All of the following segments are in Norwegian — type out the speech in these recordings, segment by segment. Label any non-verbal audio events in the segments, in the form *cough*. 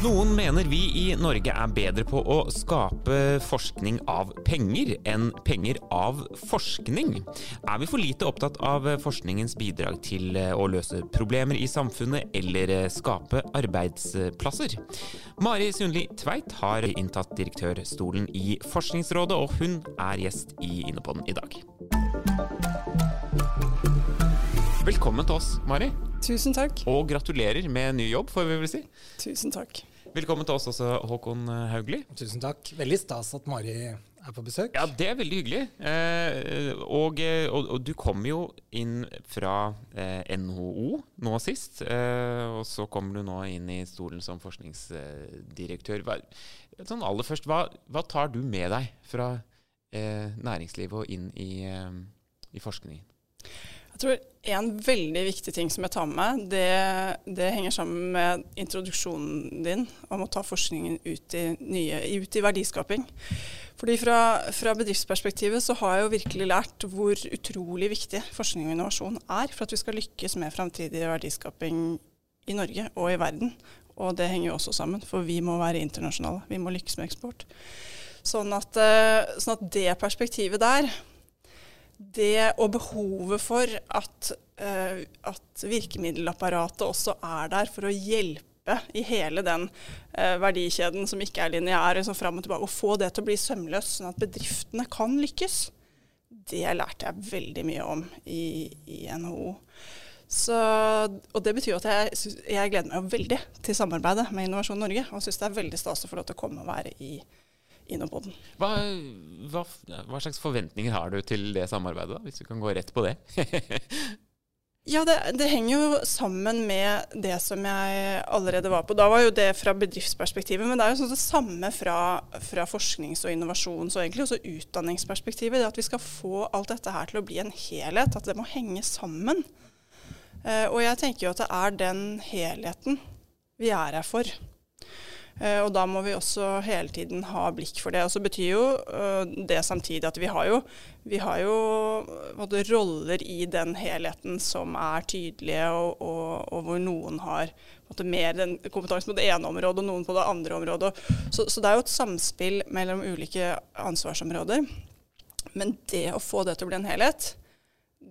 Noen mener vi i Norge er bedre på å skape forskning av penger enn penger av forskning. Er vi for lite opptatt av forskningens bidrag til å løse problemer i samfunnet eller skape arbeidsplasser? Mari Sundli Tveit har inntatt direktørstolen i Forskningsrådet, og hun er gjest i Innopodden i dag. Velkommen til oss, Mari. Tusen takk. Og gratulerer med ny jobb, får vi vel si. Tusen takk. Velkommen til oss også, Håkon Haugli. Tusen takk. Veldig stas at Mari er på besøk. Ja, det er veldig hyggelig. Eh, og, og, og, du kom jo inn fra eh, NHO nå sist, eh, og så kommer du nå inn i stolen som forskningsdirektør. Hva, sånn aller først, hva, hva, tar du med deg fra næringslivet og inn i, i forskningen? Jeg tror en veldig viktig ting som jeg tar med meg, det, det, henger sammen med introduksjonen din om å ta forskningen ut i, nye, ut i verdiskaping. Fordi fra, fra, bedriftsperspektivet så har jeg jo virkelig lært hvor utrolig viktig forskning og innovasjon er for at vi skal lykkes med framtidig verdiskaping i Norge og i verden. Og det henger jo også sammen, for vi må være internasjonale. Vi må lykkes med eksport. Sånn at, eh, sånn at det perspektivet der det og behovet for at, uh, at, virkemiddelapparatet også er der for å hjelpe i hele den uh, verdikjeden som ikke er lineær, liksom fram og tilbake, og få det til å bli sømløst, sånn at bedriftene kan lykkes. Det lærte jeg veldig mye om i, i NHO. Så, og Det betyr at jeg, jeg, gleder meg veldig til samarbeidet med Innovasjon Norge, og syns det er veldig stas å få lov til å komme og være i Innopoden. Hva, hva, hva, slags forventninger har du til det samarbeidet, da, hvis du kan gå rett på det? *laughs* ja, det, det, henger jo sammen med det som jeg allerede var på. Da var jo det fra bedriftsperspektivet, men det er jo sånn det samme fra, fra forsknings- og innovasjons- og egentlig også utdanningsperspektivet. Det at vi skal få alt dette her til å bli en helhet, at det må henge sammen. Uh, og jeg tenker jo at det er den helheten vi er her for. Uh, og da må vi også hele tiden ha blikk for det. Og så betyr jo uh, det samtidig at vi har jo, vi har jo måtte, roller i den helheten som er tydelige, og, og, og hvor noen har mer den kompetansen på det ene området og noen på det andre området. Så, så det er jo et samspill mellom ulike ansvarsområder. Men det å få det til å bli en helhet,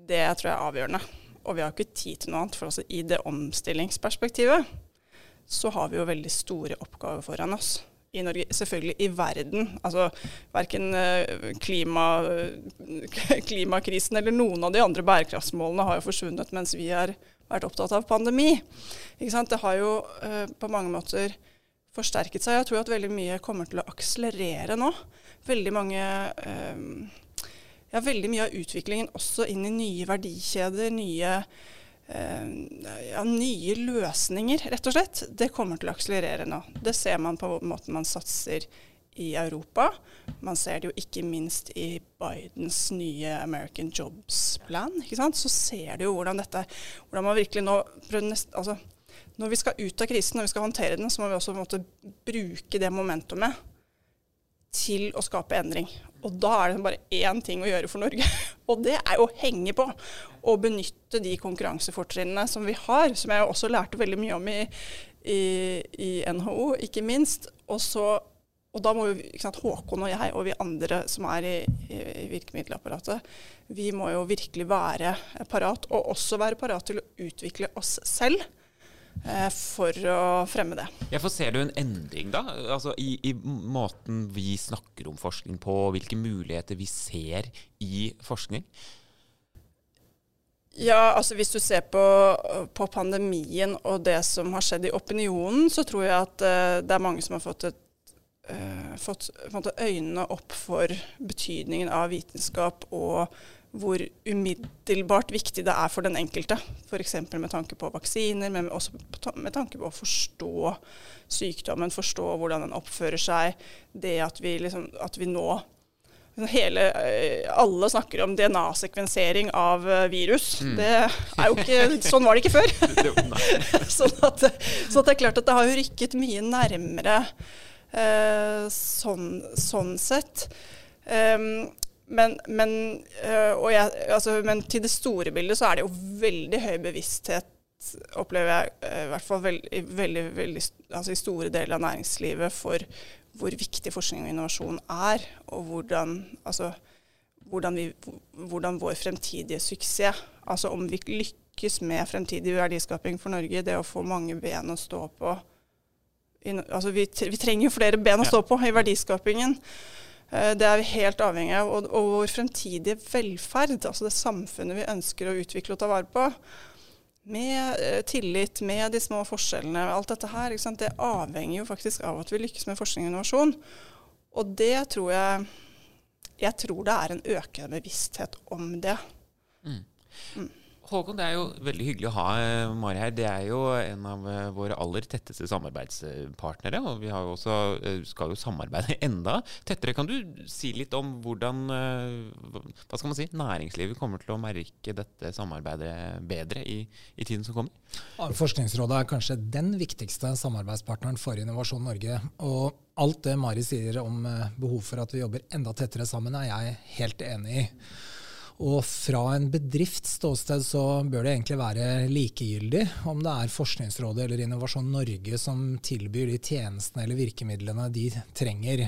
det tror jeg er avgjørende. Og vi har ikke tid til noe annet. For altså, i det omstillingsperspektivet så har vi jo veldig store oppgaver foran oss. I Norge, selvfølgelig i verden. Altså verken eh, klima, *laughs* klimakrisen eller noen av de andre bærekraftsmålene har jo forsvunnet mens vi har vært opptatt av pandemi. Det har jo uh, på mange måter forsterket seg. Jeg tror at veldig mye kommer til å akselerere nå. Veldig mange uh, ja, veldig mye av utviklingen også inn i nye verdikjeder, nye Eh, ja, nye løsninger, rett og slett, det kommer til å akselerere nå. Det ser man på måten man satser i Europa. Man ser det jo ikke minst i Bidens nye American Jobs Plan. ikke sant? Så ser du jo hvordan dette hvordan man virkelig nå altså, Når vi skal ut av krisen, når vi skal håndtere den, så må vi også måte, bruke det momentumet til å skape endring. Og da er det bare én ting å gjøre for Norge, *laughs* og det er å henge på. Og benytte de konkurransefortrinnene som vi har, som jeg også lærte veldig mye om i, i, i NHO, ikke minst. Og, så, og da må jo sant, Håkon og jeg og vi andre som er i, i virkemiddelapparatet, vi må jo virkelig være parat, og også være parat til å utvikle oss selv for å fremme det. Ja, for Ser du en endring da, altså i, i, måten vi snakker om forskning på, hvilke muligheter vi ser i forskning? Ja, altså Hvis du ser på, på pandemien og det som har skjedd i opinionen, så tror jeg at uh, det er mange som har fått, et, uh, fått øynene opp for betydningen av vitenskap og hvor umiddelbart viktig det er for den enkelte. F.eks. med tanke på vaksiner, men også med tanke på å forstå sykdommen, forstå hvordan den oppfører seg. Det at vi, liksom, at vi nå hele, alle snakker om DNA-sekvensering av virus. Mm. Det er jo ikke, sånn var det ikke før. *laughs* *laughs* sånn, at, så det er klart at det har jo rykket mye nærmere eh, sånn, sånn, sett. Um, men, men, jeg, altså, men, til det store bildet så er det jo veldig høy bevissthet opplever jeg i hvert fall veldig, veldig, veldig, altså i store deler av næringslivet for hvor viktig forskning og innovasjon er, og hvordan, altså, hvordan, vi, hvordan vår fremtidige suksess Altså om vi lykkes med fremtidig verdiskaping for Norge, det å få mange ben å stå på altså vi, vi, trenger jo flere ben å stå på i verdiskapingen. Eh, det er vi helt avhengig av. Og, og vår fremtidige velferd, altså det samfunnet vi ønsker å utvikle og ta vare på, med eh, tillit, med de små forskjellene. Alt dette her, det avhenger jo faktisk av at vi lykkes med forskning og innovasjon. Og det tror jeg Jeg tror det er en økende bevissthet om det. Mm. Mm. Håkon, det er jo veldig hyggelig å ha eh, Mari her. Det er jo en av eh, våre aller tetteste samarbeidspartnere. Og vi også, eh, skal jo samarbeide *laughs* enda tettere. Kan du si litt om hvordan hva skal man si, næringslivet kommer til å merke dette samarbeidet bedre i, i tiden som kommer? Forskningsrådet er kanskje den viktigste samarbeidspartneren for Innovasjon Norge. Og alt det Mari sier om behov for at vi jobber enda tettere sammen, er jeg helt enig i. Og fra en bedrifts ståsted så bør det egentlig være likegyldig om det er Forskningsrådet eller Innovasjon Norge som tilbyr de tjenestene eller virkemidlene de trenger.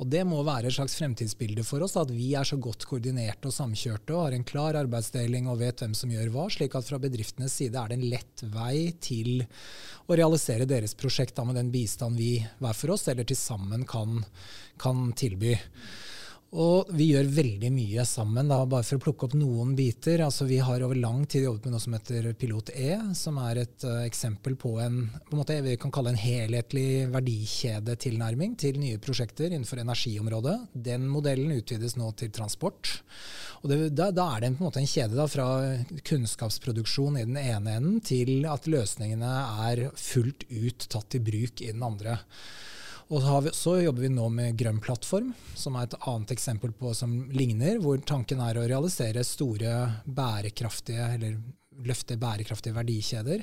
Og det må være et slags fremtidsbilde for oss, at vi er så godt koordinerte og samkjørte og har en klar arbeidsdeling og vet hvem som gjør hva, slik at fra bedriftenes side er det en lett vei til å realisere deres prosjekt da, med den bistand vi hver for oss eller til sammen kan, kan tilby. Og vi gjør veldig mye sammen, da, bare for å plukke opp noen biter. Altså, vi har over lang tid jobbet med noe som heter Pilot E, som er et uh, eksempel på en, på en måte, vi kan kalle en helhetlig verdikjedetilnærming til nye prosjekter innenfor energiområdet. Den modellen utvides nå til transport. Og det, da, da, er det en, på en, måte en kjede da, fra kunnskapsproduksjon i den ene enden til at løsningene er fullt ut tatt i bruk i den andre. Og så, vi, så, jobber vi nå med Grønn plattform, som er et annet eksempel på som ligner, hvor tanken er å realisere store bærekraftige, eller løfte bærekraftige verdikjeder.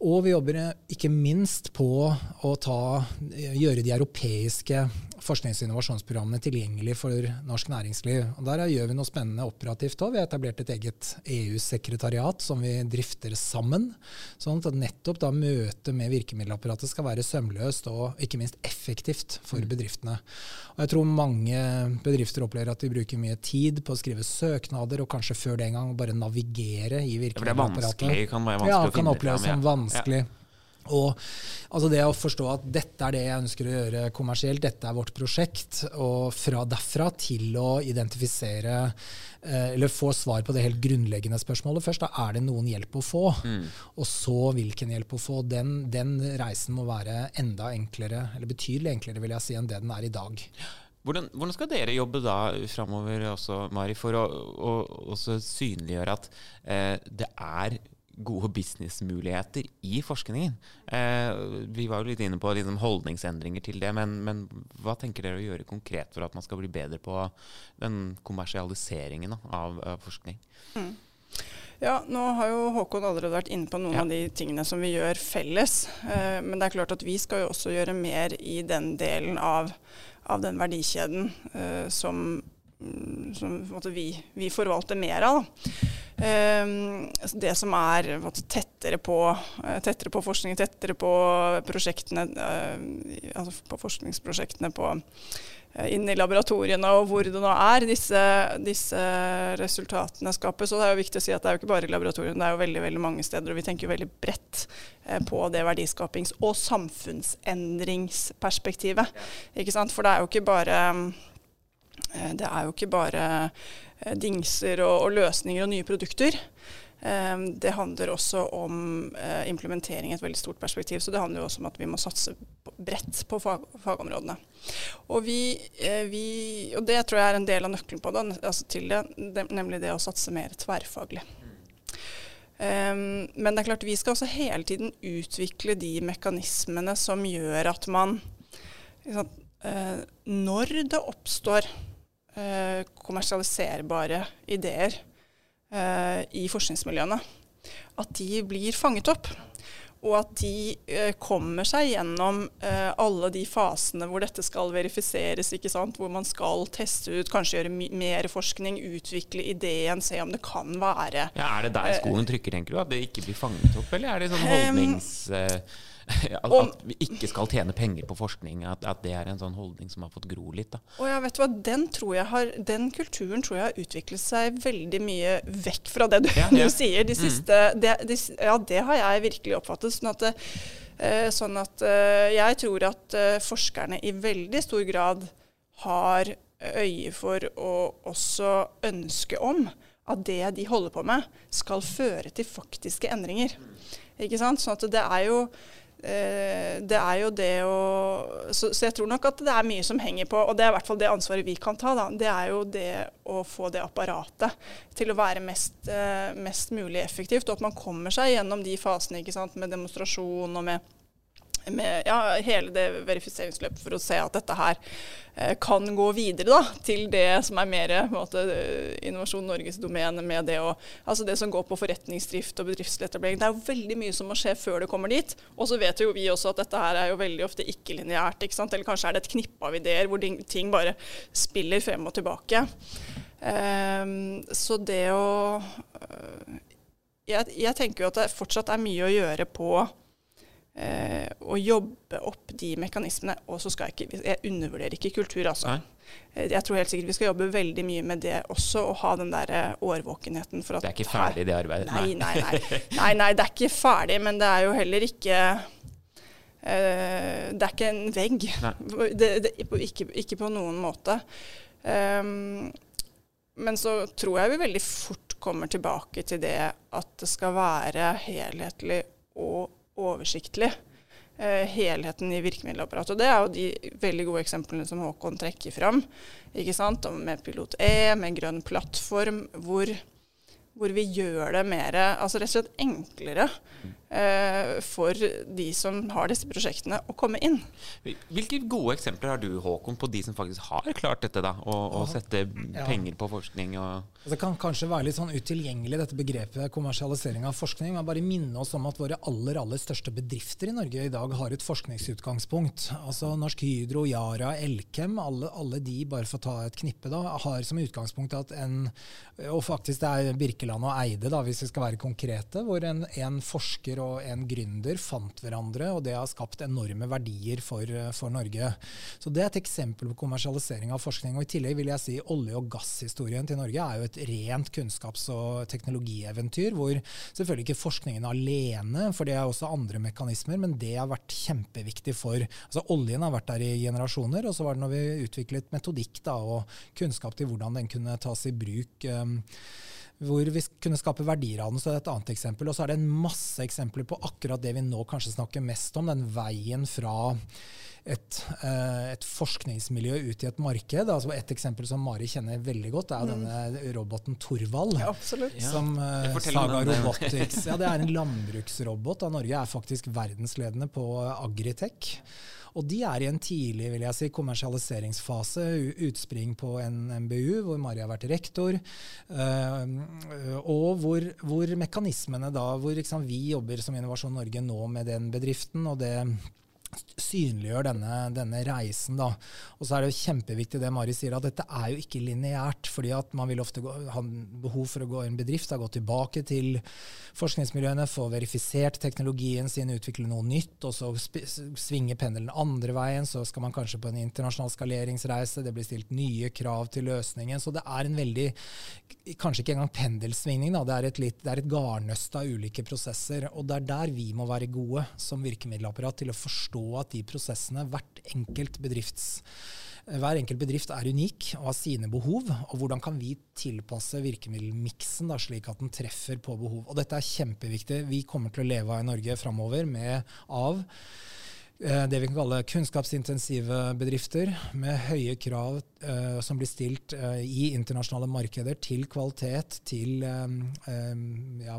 Og vi jobber ikke minst på å ta, gjøre de europeiske forsknings- og innovasjonsprogrammene tilgjengelig for norsk næringsliv. Og Der gjør vi noe spennende operativt òg. Vi har etablert et eget EU-sekretariat som vi drifter sammen. Sånn at nettopp da møtet med virkemiddelapparatet skal være sømløst og ikke minst effektivt for mm. bedriftene. Og Jeg tror mange bedrifter opplever at de bruker mye tid på å skrive søknader, og kanskje før det en gang bare navigere i virkemiddelapparatet. Ja, det kan være vanskelig ja, kan oppleves som vanskelig. Ja. Og altså det å forstå at dette er det jeg ønsker å gjøre kommersielt, dette er vårt prosjekt, og fra derfra til å identifisere eh, eller få svar på det helt grunnleggende spørsmålet først, da er det noen hjelp å få. Mm. Og så hvilken hjelp å få. Den, den, reisen må være enda enklere, eller betydelig enklere vil jeg si, enn det den er i dag. Hvordan, hvordan skal dere jobbe da framover også, Mari, for å, å, å synliggjøre at eh, det er gode businessmuligheter i forskningen. Eh, vi var jo litt inne på liksom holdningsendringer til det, men, men, hva tenker dere å gjøre konkret for at man skal bli bedre på den kommersialiseringen av, av forskning? Mm. Ja, nå har jo Håkon allerede vært inne på noen ja. av de tingene som vi gjør felles. Eh, men det er klart at vi skal jo også gjøre mer i den delen av, av den verdikjeden eh, som, mm, som vi, vi, forvalter mer av. Ehm, altså det som er tettere på, eh, tettere på forskning, tettere på prosjektene, eh, altså på forskningsprosjektene på, eh, i laboratoriene og hvor det nå er disse, disse, resultatene skapes. Og det er jo viktig å si at det er jo ikke bare i laboratoriene, det er jo veldig veldig mange steder. Og vi tenker jo veldig bredt på det verdiskapings- og samfunnsendringsperspektivet. Ikke sant? For det er jo ikke bare det er jo ikke bare Eh, dingser og, og, løsninger og nye produkter. Um, det handler også om implementering i et veldig stort perspektiv. Så det handler jo også om at vi må satse bredt på fag, fagområdene. Og, vi, vi, og, det tror jeg er en del av nøkkelen på det, altså til det, nemlig det å satse mer tverrfaglig. Men det er klart vi skal også hele tiden utvikle de mekanismene som gjør at man uh, Når det oppstår eh, kommersialiserbare ideer eh, i forskningsmiljøene, at de blir fanget opp. Og at de eh, kommer seg gjennom eh, alle de fasene hvor dette skal verifiseres, ikke sant? hvor man skal teste ut, kanskje gjøre mer forskning, utvikle ideen, se om det kan være ja, Er det der skoen trykker, tenker du? At det ikke blir fanget opp, eller er det sånn holdnings... *laughs* At, at, vi ikke skal tjene penger på forskning. At, at, det er en sånn holdning som har fått gro litt. Da. Og ja, vet du hva, den, har, den, kulturen tror jeg har utviklet seg veldig mye vekk fra det du, ja, *laughs* ja. du sier. De mm. siste, mm. det, de, ja, det har jeg virkelig oppfattet. Sånn at, uh, sånn at uh, jeg tror at uh, forskerne i veldig stor grad har øye for og også ønske om at det de holder på med, skal føre til faktiske endringer. Ikke sant? Sånn at det er jo Eh, det er jo det å så, så, jeg tror nok at det er mye som henger på, og det er i hvert fall det ansvaret vi kan ta. Da. Det er jo det å få det apparatet til å være mest, eh, mest mulig effektivt, og at man kommer seg gjennom de fasene ikke sant, med demonstrasjon og med med ja, hele det verifiseringsløpet for å se at dette her eh, kan gå videre da, til det som er mer måte, Innovasjon Norges domene med det og, Altså det som går på forretningsdrift og bedriftsetablering. Det er jo veldig mye som må skje før det kommer dit. Og så vet jo vi også at dette her er jo veldig ofte ikke-lineært. Ikke Eller kanskje er det et knippe av ideer hvor ting bare spiller frem og tilbake. Um, så det å uh, jeg, jeg tenker jo at det fortsatt er mye å gjøre på eh, å jobbe opp de mekanismene. Og så skal jeg ikke Jeg undervurderer ikke kultur, altså. Nei. Eh, jeg tror helt sikkert vi skal jobbe veldig mye med det også, og ha den der eh, årvåkenheten for at Det er ikke ferdig, det arbeidet? Nei, nei, nei. nei, *laughs* nei det er ikke ferdig, men det er jo heller ikke Uh, det er ikke en vegg. Det, det, ikke, ikke, på noen måte. Um, men så tror jeg vi veldig fort kommer tilbake til det at det skal være helhetlig og oversiktlig. Eh, helheten i virkemiddelapparatet. Og Det er jo de veldig gode eksemplene som Håkon trekker fram. ikke sant? Med Pilot E, med Grønn plattform, hvor, hvor vi gjør det mer, altså rett og slett enklere eh, for de som har disse prosjektene, å komme inn. Hvilke gode eksempler har du, Håkon, på de som faktisk har klart dette? da, Å, sette penger på forskning? og... Det kan kanskje være litt sånn utilgjengelig, dette begrepet kommersialisering av forskning. Men bare minne oss om at våre aller aller største bedrifter i Norge i dag har et forskningsutgangspunkt. Altså Norsk Hydro, Yara, Elkem, alle, alle de, bare for å ta et knippe, da, har som utgangspunkt at en Og faktisk det er Birkeland og Eide, da, hvis vi skal være konkrete, hvor en, en forsker og en gründer fant hverandre, og det har skapt enorme verdier for, for, Norge. Så Det er et eksempel på kommersialisering av forskning. og I tillegg vil jeg si olje- og gasshistorien til Norge er jo et rent kunnskaps- og teknologieventyr, hvor selvfølgelig ikke forskningen alene, for det er også andre mekanismer, men det har vært kjempeviktig for altså Oljen har vært der i generasjoner, og så var det når vi utviklet metodikk da, og kunnskap til hvordan den kunne tas i bruk. Um, hvor vi kunne skape verdier av den. så det er et annet eksempel. Og så er det en masse eksempler på akkurat det vi nå kanskje snakker mest om, den veien fra et, uh, et, forskningsmiljø ut i et marked. Altså et eksempel som Mari kjenner veldig godt, er mm. denne roboten Torvald. Ja, absolutt. Som uh, Saga Robotics. *laughs* Ja, det er en landbruksrobot. Da. Norge er faktisk verdensledende på agritech. Og de er i en tidlig vil jeg si, kommersialiseringsfase, utspring på en MBU, hvor Mari har vært rektor, og hvor, hvor, mekanismene da, hvor liksom, vi jobber som Innovasjon Norge nå med den bedriften, og det synliggjør denne, denne, reisen. Da. Og så er det jo kjempeviktig det Mari sier, at dette er jo ikke lineært. fordi at man vil ofte gå, ha behov for å gå i en bedrift, da, gå tilbake til forskningsmiljøene, få verifisert teknologien sin, utvikle noe nytt, og så svinge pendelen andre veien. Så skal man kanskje på en internasjonal skaleringsreise, det blir stilt nye krav til løsningen. Så det er en veldig Kanskje ikke engang pendelsvingning, da. Det er et, litt, det er et garnnøst av ulike prosesser. Og det er der vi må være gode som virkemiddelapparat til å forstå forstå at de prosessene hvert enkelt bedrifts hver enkelt bedrift er unik og har sine behov. og Hvordan kan vi tilpasse virkemiddelmiksen slik at den treffer på behov. Og Dette er kjempeviktig. Vi kommer til å leve av i Norge framover med av det vi kan kalle kunnskapsintensive bedrifter med høye krav eh, som blir stilt eh, i internasjonale markeder til kvalitet, til eh, eh ja,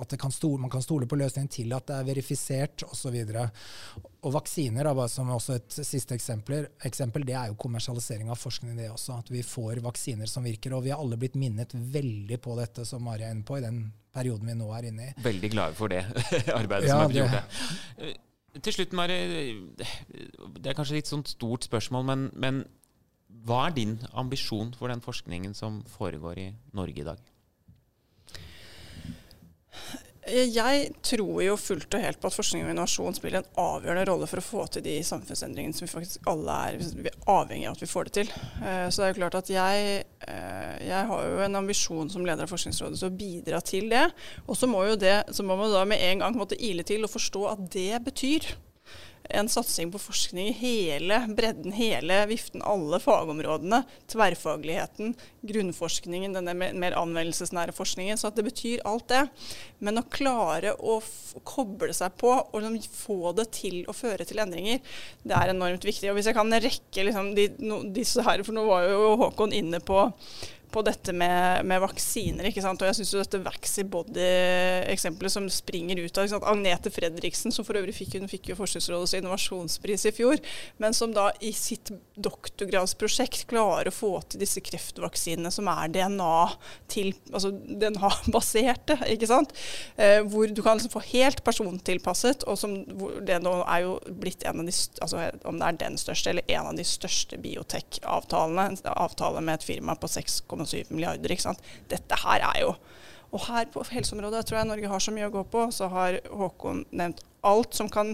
at kan stole, man kan stole på løsningen, til at det er verifisert osv. Og, og vaksiner, da, som også et siste eksempel, eksempel, det er jo kommersialisering av forskning. det også, At vi får vaksiner som virker. Og vi har alle blitt minnet veldig på dette, som Mari er inne på, i den perioden vi nå er inne i. Veldig glade for det *laughs* arbeidet ja, som er blitt gjort. Til slutt, Mari. Det er kanskje litt sånn stort spørsmål, men, men hva er din ambisjon for den forskningen som foregår i Norge i dag? Jeg tror jo fullt og helt på at forskning og innovasjon spiller en avgjørende rolle for å få til de samfunnsendringene som vi faktisk alle er avhengig av at vi får det til. Eh, så det er jo klart at jeg, eh, jeg har jo en ambisjon som leder av Forskningsrådet til å bidra til det. Og så må, jo det, så må man da med en gang måtte ile til og forstå at det betyr en satsing på forskning i hele bredden, hele viften, alle fagområdene. Tverrfagligheten, grunnforskningen, denne mer anvendelsesnære forskningen. Så det betyr alt det. Men å klare å koble seg på og liksom få det til å føre til endringer, det er enormt viktig. Og hvis jeg kan rekke liksom, de, no, disse her, for nå var jo Håkon inne på på dette med, med vaksiner. ikke sant? Og jeg syns jo dette Vaxibody-eksempelet som springer ut av ikke sant? Agnete Fredriksen, som for øvrig fikk, hun fikk jo Forskningsrådets innovasjonspris i fjor, men som da i sitt doktorgradsprosjekt klarer å få til disse kreftvaksinene som er DNA til, altså DNA-baserte, ikke sant? Eh, hvor du kan liksom få helt persontilpasset, og som det nå er jo blitt en av de, altså om det er den største eller en av de største biotech-avtalene, en avtale med et firma på 6,7 1,7 milliarder. ikke sant? Dette her er jo Og her på helseområdet tror jeg Norge har så mye å gå på. Så har Håkon nevnt alt som kan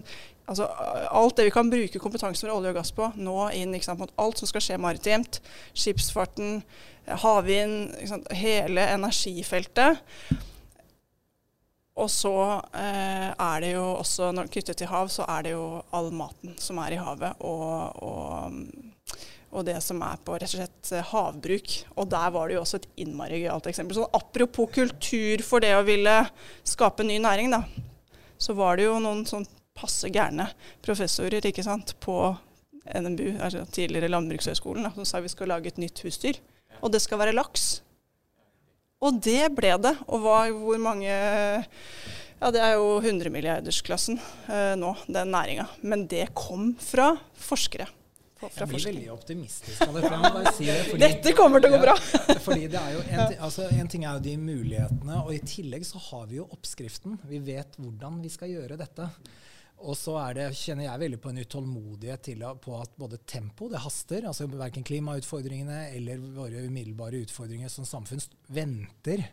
altså alt det vi kan bruke kompetansen fra olje og gass på, nå inn ikke sant, mot alt som skal skje maritimt. Skipsfarten, havvind, hele energifeltet. Og så eh, er det jo også, når knyttet til hav, så er det jo all maten som er i havet. og, og og det som er på rett og slett eh, havbruk. Og der var det jo også et innmari gøyalt eksempel. Så apropos kultur for det å ville skape ny næring, da, så var det jo noen sånn passe gærne professorer ikke sant, på NMBU, altså tidligere Landbrukshøgskolen, som sa vi skal lage et nytt husdyr. Og det skal være laks. Og det ble det. Og hva, hvor mange Ja, det er jo hundremilliardersklassen eh, nå, den næringa. Men det kom fra forskere jeg blir veldig optimistisk av dette. Si det, fordi, Dette kommer til å gå bra! *laughs* fordi det er jo en, altså, en, ting er jo de mulighetene, og i tillegg så har vi jo oppskriften. Vi vet hvordan vi skal gjøre dette. Og så det, kjenner jeg veldig på en utålmodighet til, på at både tempo, det haster, altså verken klimautfordringene eller våre umiddelbare utfordringer som samfunn venter.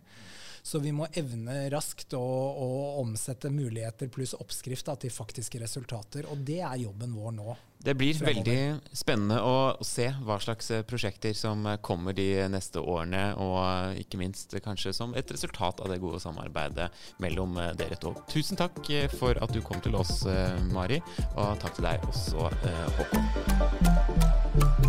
Så vi må evne raskt å, å omsette muligheter pluss oppskrift da, til faktiske resultater. Og det er jobben vår nå. Det blir fremover. veldig spennende å se hva slags eh, prosjekter som eh, kommer de neste årene, og eh, ikke minst kanskje som et resultat av det gode samarbeidet mellom dere to. Tusen takk for at du kom til oss, Mari, og takk til deg også, Håkon.